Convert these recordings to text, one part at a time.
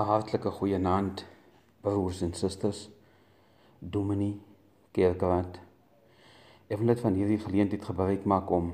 'n hartlike goeienaand broers en susters. Dominee Kerkraad. Ek wil net van hierdie geleentheid gebruik maak om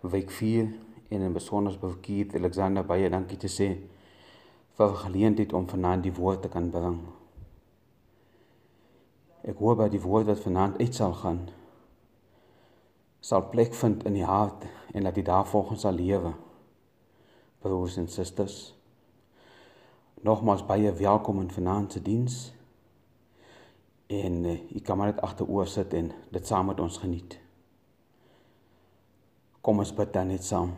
week 4 en in besonder Burkiet Alexander baie dankie te sê vir die geleentheid om vanaand die woord te kan bring. Ek hoop dat die woord wat vanaand uit sal gaan sal plek vind in die hart en dat dit daarvolgens sal lewe. Broers en susters, nogmaals baie welkom in vanaand se diens. En uh, u kan maar net agteroor sit en dit saam met ons geniet. Kom ons bid dan net saam.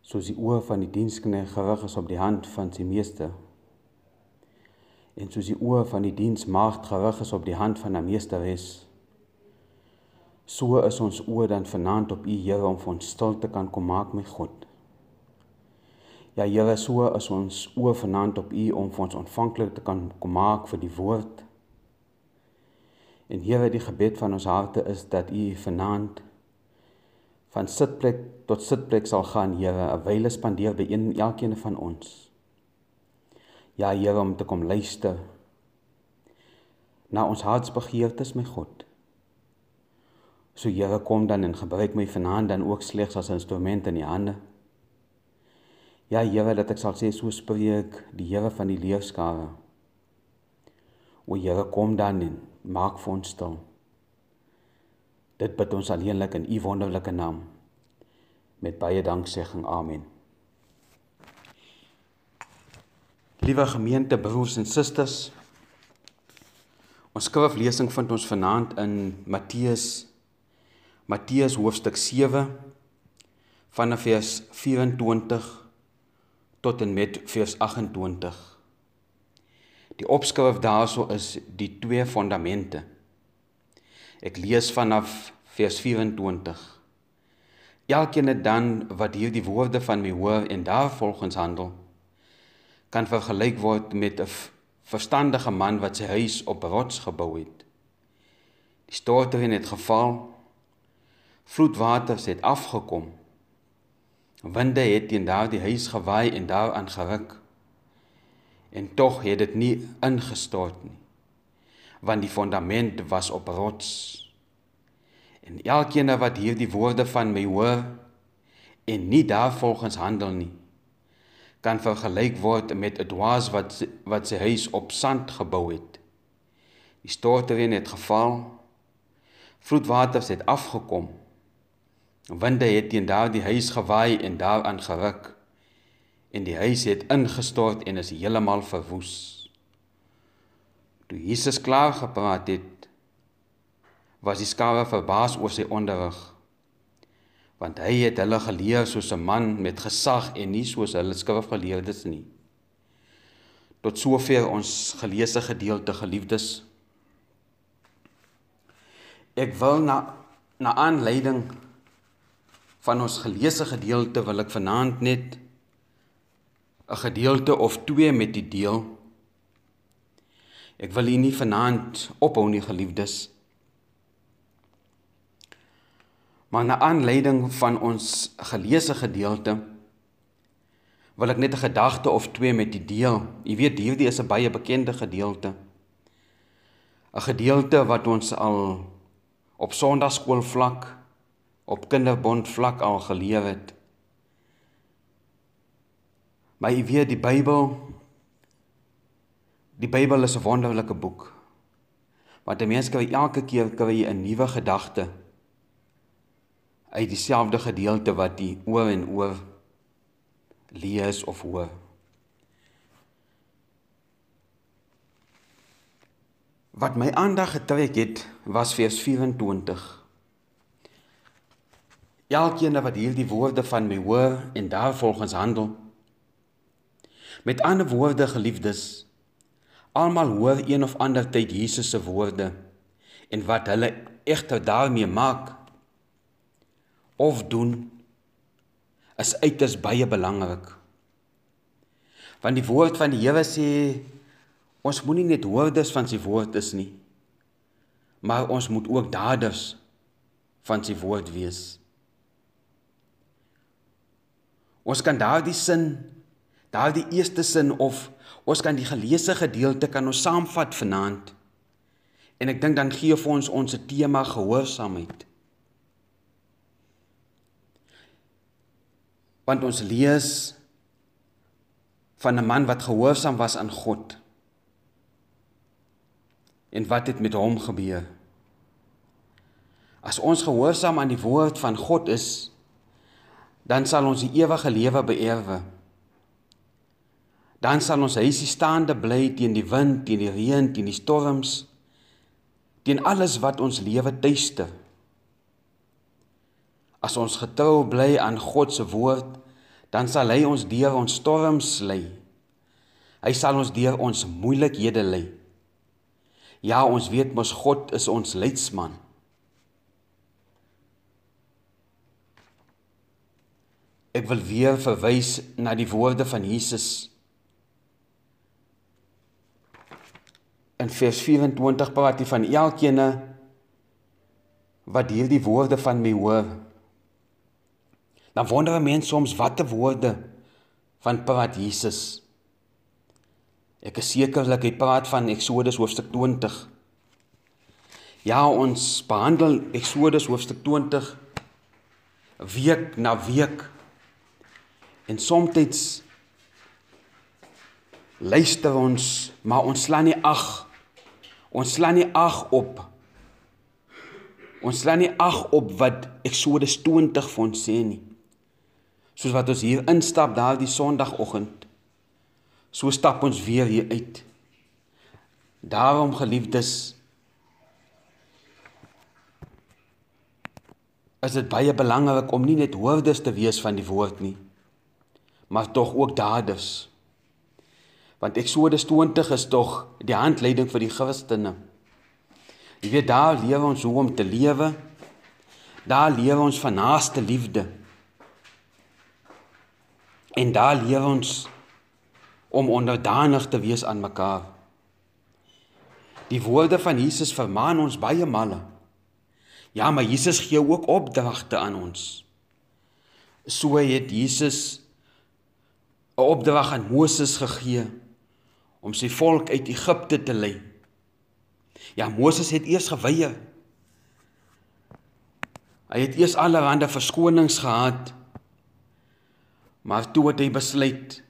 Soos die oor van die diensknegt gerig is op die hand van sy meester. En soos die oor van die diensmaagd gerig is op die hand van haar meesteres. So is ons oor dan vanaand op u Here om vir ons stil te kan kom maak met God. Ja Here, so is ons oor vanaand op U om vir ons ontvanklik te kan kom maak vir die woord. En Here, die gebed van ons harte is dat U vanaand van sitplek tot sitplek sal gaan, Here, 'n wyle spandeer by een elkeen van ons. Ja Here, om te kom luister na ons hartsbegeertes met God. So Here, kom dan en gebruik my vanaand dan ook slegs as instrument in U hande. Ja Here, dat ek sal sê so spreek die Here van die leerskare. O Here, kom dan en maak vir ons stil. Dit bid ons alleenlik in U wonderlike naam. Met baie danksegging. Amen. Liewe gemeente, broers en susters, ons skriflesing vind ons vanaand in Matteus Matteus hoofstuk 7 vanaf vers 24 tot en met vers 28. Die opskrif daarso is die twee fondamente. Ek lees vanaf vers 24. Elkeen dan wat hierdie woorde van my hoor en daarvolgens handel, kan vergelyk word met 'n verstandige man wat sy huis op rots gebou het. Die stortreën het geval, vloedwaters het afgekom Winde het teen daardie huis gewaai en daaraan geruk. En tog het dit nie ingestort nie. Want die fondament was op rots. En elkeen wat hierdie woorde van my hoor en nie daarvolgens handel nie, kan vergelyk word met 'n dwaas wat wat sy huis op sand gebou het. Die stortreën het geval. Vloedwaters het afgekom Winde het teen daardie huis gewaai en daaraan geruk en die huis het ingestort en is heeltemal verwoes. Toe Jesus klaar gepraat het, was die skare verbaas oor sy onderrig. Want hy het hulle geleer soos 'n man met gesag en nie soos hulle skrifgeleerdes nie. Tot sover ons geleesde gedeelte geliefdes. Ek wil na na aanleiding van ons geleesde gedeelte wil ek vanaand net 'n gedeelte of twee met u deel. Ek wil u nie vanaand ophou nie geliefdes. Maar na aanleiding van ons geleesde gedeelte wil ek net 'n gedagte of twee met u deel. U weet hierdie is 'n baie bekende gedeelte. 'n Gedeelte wat ons al op Sondagskool vlak op kinderbond vlak al geleef het. Maar jy weet die Bybel die Bybel is 'n wonderlike boek. Want 'n mens kry elke keer kry jy 'n nuwe gedagte uit dieselfde gedeelte wat jy oor en oor lees of hoor. Wat my aandag getrek het was vers 24 elkeen wat hierdie woorde van my hoor en daarvolgens handel. Met ander woorde geliefdes, almal hoor een of ander tyd Jesus se woorde en wat hulle egter daarmee maak of doen is uiters baie belangrik. Want die woord van die Here sê ons moenie net hoorders van sy woord is nie, maar ons moet ook daders van sy woord wees. Ons kan daardie sin Daardie eerste sin of ons kan die geleesde gedeelte kan ons saamvat vanaand. En ek dink dan gee vir ons ons tema gehoorsaamheid. Want ons lees van 'n man wat gehoorsaam was aan God. En wat het met hom gebeur? As ons gehoorsaam aan die woord van God is, dan sal ons die ewige lewe beerwe. Dan sal ons huisie staande bly teen die wind, teen die reën, teen die storms, teen alles wat ons lewe tuister. As ons getrou bly aan God se woord, dan sal hy ons deur ons storms lei. Hy sal ons deur ons moeilikhede lei. Ja, ons weet mos God is ons leidsman. Ek wil weer verwys na die woorde van Jesus. In vers 24 praat hy van elkeen wat hierdie woorde van my hoor. Dan wonder 'n mens soms watter woorde van praat Jesus. Ek is sekerlik hy praat van Eksodus hoofstuk 20. Ja, ons behandel Eksodus hoofstuk 20 week na week En soms luister ons, maar ons slaan nie ag. Ons slaan nie ag op. Ons slaan nie ag op wat Eksodus 20 vir ons sê nie. Soos wat ons hier instap daardie Sondagoggend. So stap ons weer hier uit. Daarom geliefdes is dit baie belangrik om nie net hoorders te wees van die woord nie, maar tog ook daders. Want Eksodus 20 is tog die handleiding vir die Christene. Jy weet daar leer ons hoe om te lewe. Daar leer ons van naaste liefde. En daar leer ons om onderdanig te wees aan mekaar. Die woorde van Jesus vermaan ons baie male. Ja, maar Jesus gee ook opdragte aan ons. So het Jesus 'n opdrag aan Moses gegee om sy volk uit Egipte te lei. Ja, Moses het eers geweier. Hy het eers allerhande verskonings gehad. Maar toe het hy besluit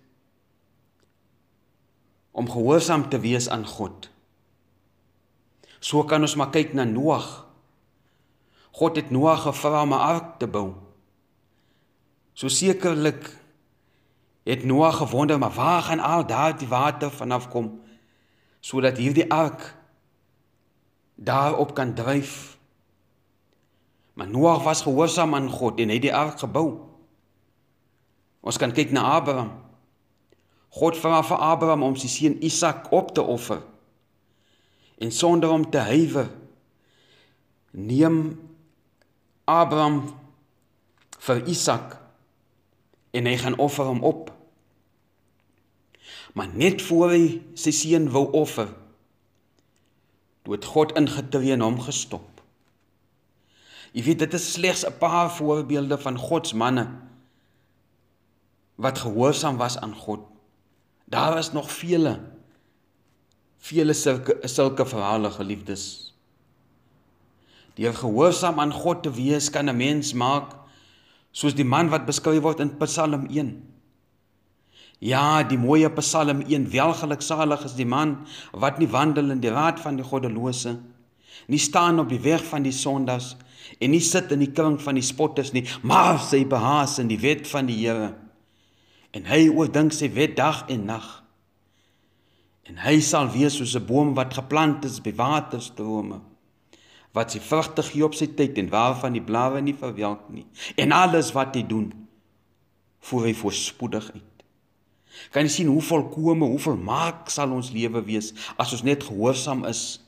om gehoorsaam te wees aan God. So kan ons maar kyk na Noag. God het Noag gevra om 'n ark te bou. So sekerlik het Noag gewonder maar waar gaan al daardie water vanaf kom sodat hierdie ark daarop kan dryf. Maar Noag was gehoorsaam aan God en het die ark gebou. Ons kan kyk na Abraham. God vra vir Abraham om sy seun Isak op te offer. En sonder om te huiwer neem Abraham vir Isak en hy gaan offer hom op. Maar net voor hy sy seun wou offer, toe het God ingetree en hom gestop. Jy weet dit is slegs 'n paar voorbeelde van God se manne wat gehoorsaam was aan God. Daar is nog vele vele sulke sulke verhale geliefdes. Deur gehoorsaam aan God te wees kan 'n mens maak soos die man wat beskryf word in Psalm 1. Ja, die mooie Psalm 1, welgeluksalig is die man wat nie wandel in die raad van die goddelose, nie staan op die weg van die sondaars en nie sit in die kring van die spotters nie, maar sy behaas in die wet van die Here. En hy oordink sy wet dag en nag. En hy sal wees soos 'n boom wat geplant is by waterstrome wat sy vrugte gee op sy tyd en waarvan die blare nie verwelk nie. En alles wat hy doen, voer hy voorspoedig uit. Kan jy sien hoe volkome, hoe volmaak sal ons lewe wees as ons net gehoorsaam is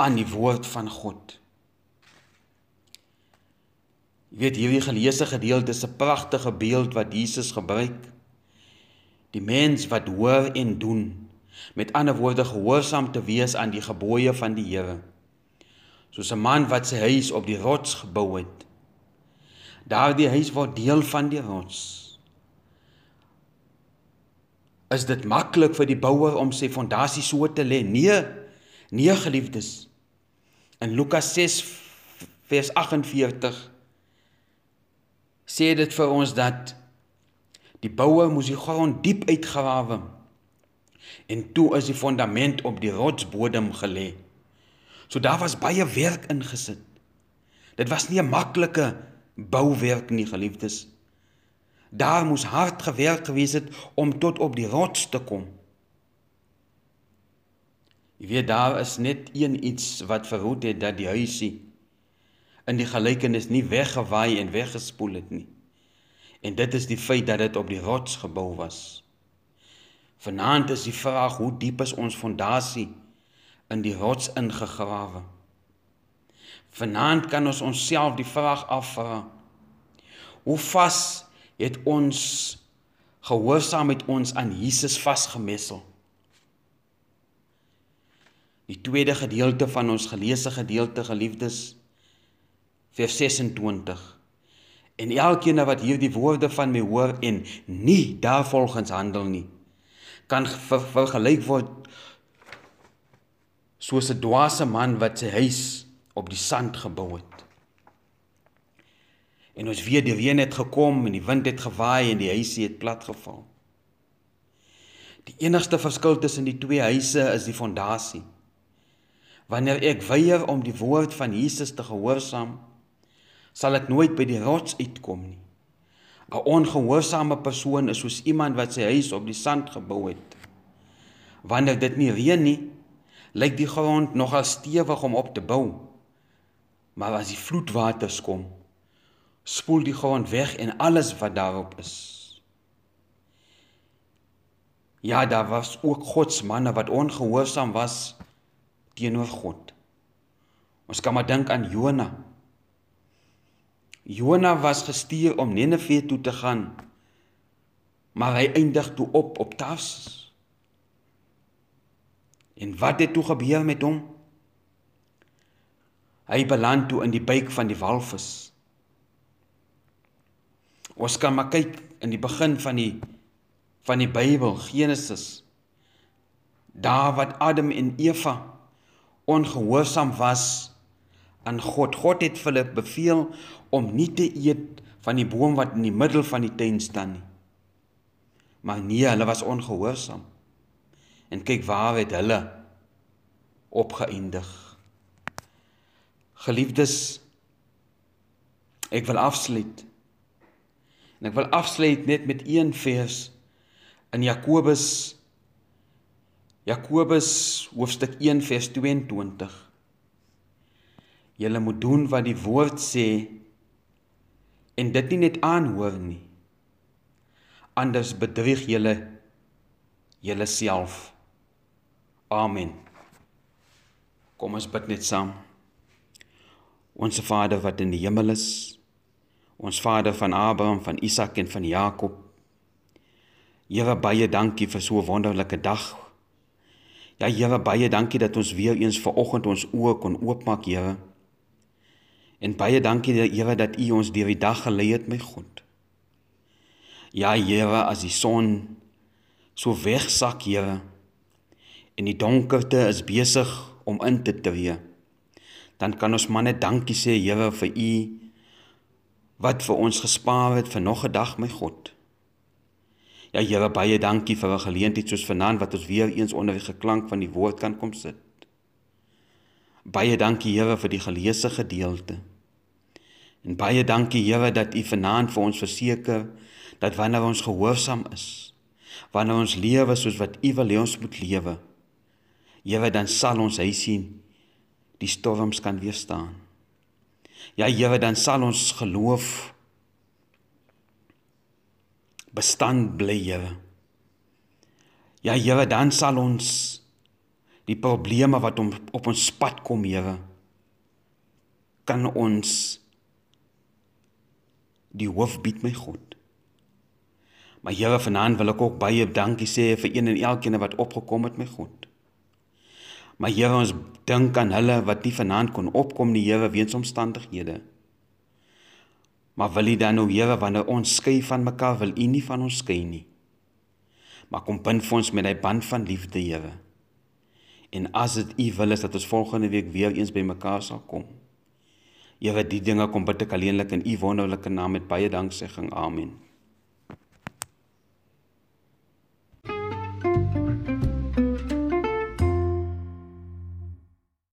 aan die woord van God. Jy weet hierdie geleesde gedeelte is 'n pragtige beeld wat Jesus gebruik. Die mens wat hoor en doen Met ander woorde gehoorsaam te wees aan die gebooie van die Here. Soos 'n man wat sy huis op die rots gebou het. Daardie huis word deel van die rots. Is dit maklik vir die bouer om sy fondasie so te lê? Nee. Nee, geliefdes. In Lukas 6 vers 48 sê dit vir ons dat die bouer moes die grond diep uitgrawe en toe is die fondament op die rotsbodem gelê. So daar was baie werk ingesit. Dit was nie 'n maklike bouwerk nie, geliefdes. Daar moes hard gewerk gewees het om tot op die rots te kom. Jy weet daar is net een iets wat verhoed het dat die huisie in die gelykenis nie weggewaai en weggespoel het nie. En dit is die feit dat dit op die rots gebou was. Vanaand is die vraag hoe diep is ons fondasie in die rots ingegrawe? Vanaand kan ons onsself die vraag afvra. Hoe vas het ons gehoorsaam met ons aan Jesus vasgemessel? Die tweede gedeelte van ons geleesde gedeelte geliefdes vers 26 En elkeen wat hierdie woorde van my hoor en nie daarvolgens handel nie kan vergelyk word soos 'n dwaase man wat sy huis op die sand gebou het. En ons weet die reën het gekom en die wind het gewaai en die huisie het platgeval. Die enigste verskil tussen die twee huise is die fondasie. Wanneer ek weier om die woord van Jesus te gehoorsaam, sal ek nooit by die rots uitkom nie. 'n Ongehoorsame persoon is soos iemand wat sy huis op die sand gebou het. Wanneer dit nie reën nie, lyk die grond nogal stewig om op te bou. Maar as die vloedwaters kom, spoel die grond weg en alles wat daarop is. Ja, daar was ook God se manne wat ongehoorsaam was teenoor God. Ons kan maar dink aan Jona. Jona was gestuur om Nineve toe te gaan, maar hy eindig toe op op Tarsus. En wat het toe gebeur met hom? Hy beland toe in die buik van die walvis. Ons kan maar kyk in die begin van die van die Bybel, Genesis. Daar wat Adam en Eva ongehoorsaam was aan God. God het vir hulle beveel om nie te eet van die boom wat in die middel van die tuin staan nie. Maar nee, hulle was ongehoorsaam. En kyk waar het hulle opgeëindig. Geliefdes, ek wil afsluit. En ek wil afsluit net met een vers in Jakobus Jakobus hoofstuk 1 vers 22. Julle moet doen wat die woord sê en dit nie net aanhoor nie. Anders bedrieg julle julleself. Amen. Kom ons bid net saam. Onse Vader wat in die hemel is, ons Vader van Abraham, van Isak en van Jakob. Here baie dankie vir so 'n wonderlike dag. Ja Here baie dankie dat ons weer eens ver oggend ons oë kon oopmaak, Here. En baie dankie dat Here dat U ons deur die dag gelei het, my God. Ja Here, as die son so wegsak, Here, en die donkerte is besig om in te tree, dan kan ons maar net dankie sê Here vir U wat vir ons gespaar het vir nog 'n dag my God. Ja Here baie dankie vir 'n geleentheid soos vanaand wat ons weer eens onder die geklank van die woord kan kom sit. Baie dankie Here vir die geleesde gedeelte. En baie dankie Here dat U vanaand vir ons verseker dat wanneer ons gehoorsaam is, wanneer ons lewe soos wat U wil hê ons moet lewe, Here dan sal ons hy sien die storms kan weerstaan. Ja Here dan sal ons geloof bestand bly Here. Ja Here dan sal ons die probleme wat om, op ons pad kom Here kan ons die hoof bied my God. Maar Here vanaand wil ek ook baie dankie sê vir een en elkeen wat opgekom het my God. Maar Here ons dink aan hulle wat nie vanaand kon opkom nie, Here, weens omstandighede. Maar wil U dan nou Here wanneer ons skei van mekaar, wil U nie van ons skei nie. Maar kom bind vir ons met hy band van liefde, Here. En as dit U wil is dat ons volgende week weer eens by mekaar sal kom. Here, die dinge kom bid ek alleenlik in U wonderlike naam met baie danksegging. Amen.